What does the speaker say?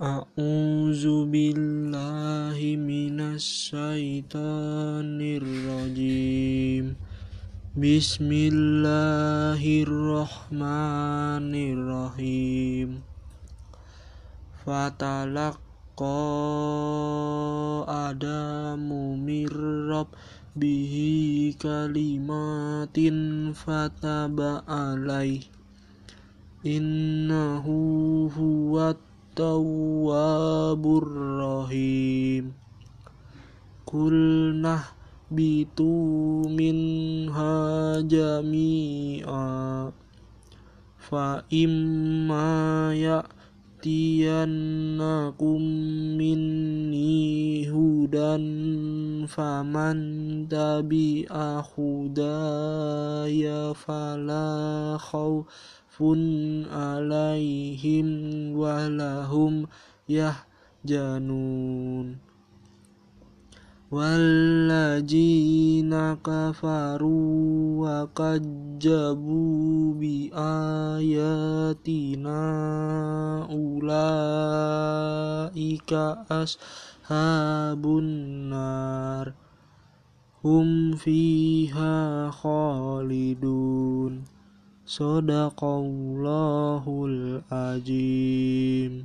A'udzu billahi minasyaitonir rajim. Bismillahirrahmanirrahim. Fatalaqqa Adamu mir rabbihi kalimatin fataba alaih. Innahu tawwabur rahim Kulnah bitu minha jami'a. Fa imma ya'tiyannakum minni hudan فمن تبع هداي فلا خوف عليهم ولا هم يحزنون والذين كفروا وكذبوا بآياتنا أولئك ulaika ashabun nar hum fiha khalidun. Sadaqallahul azim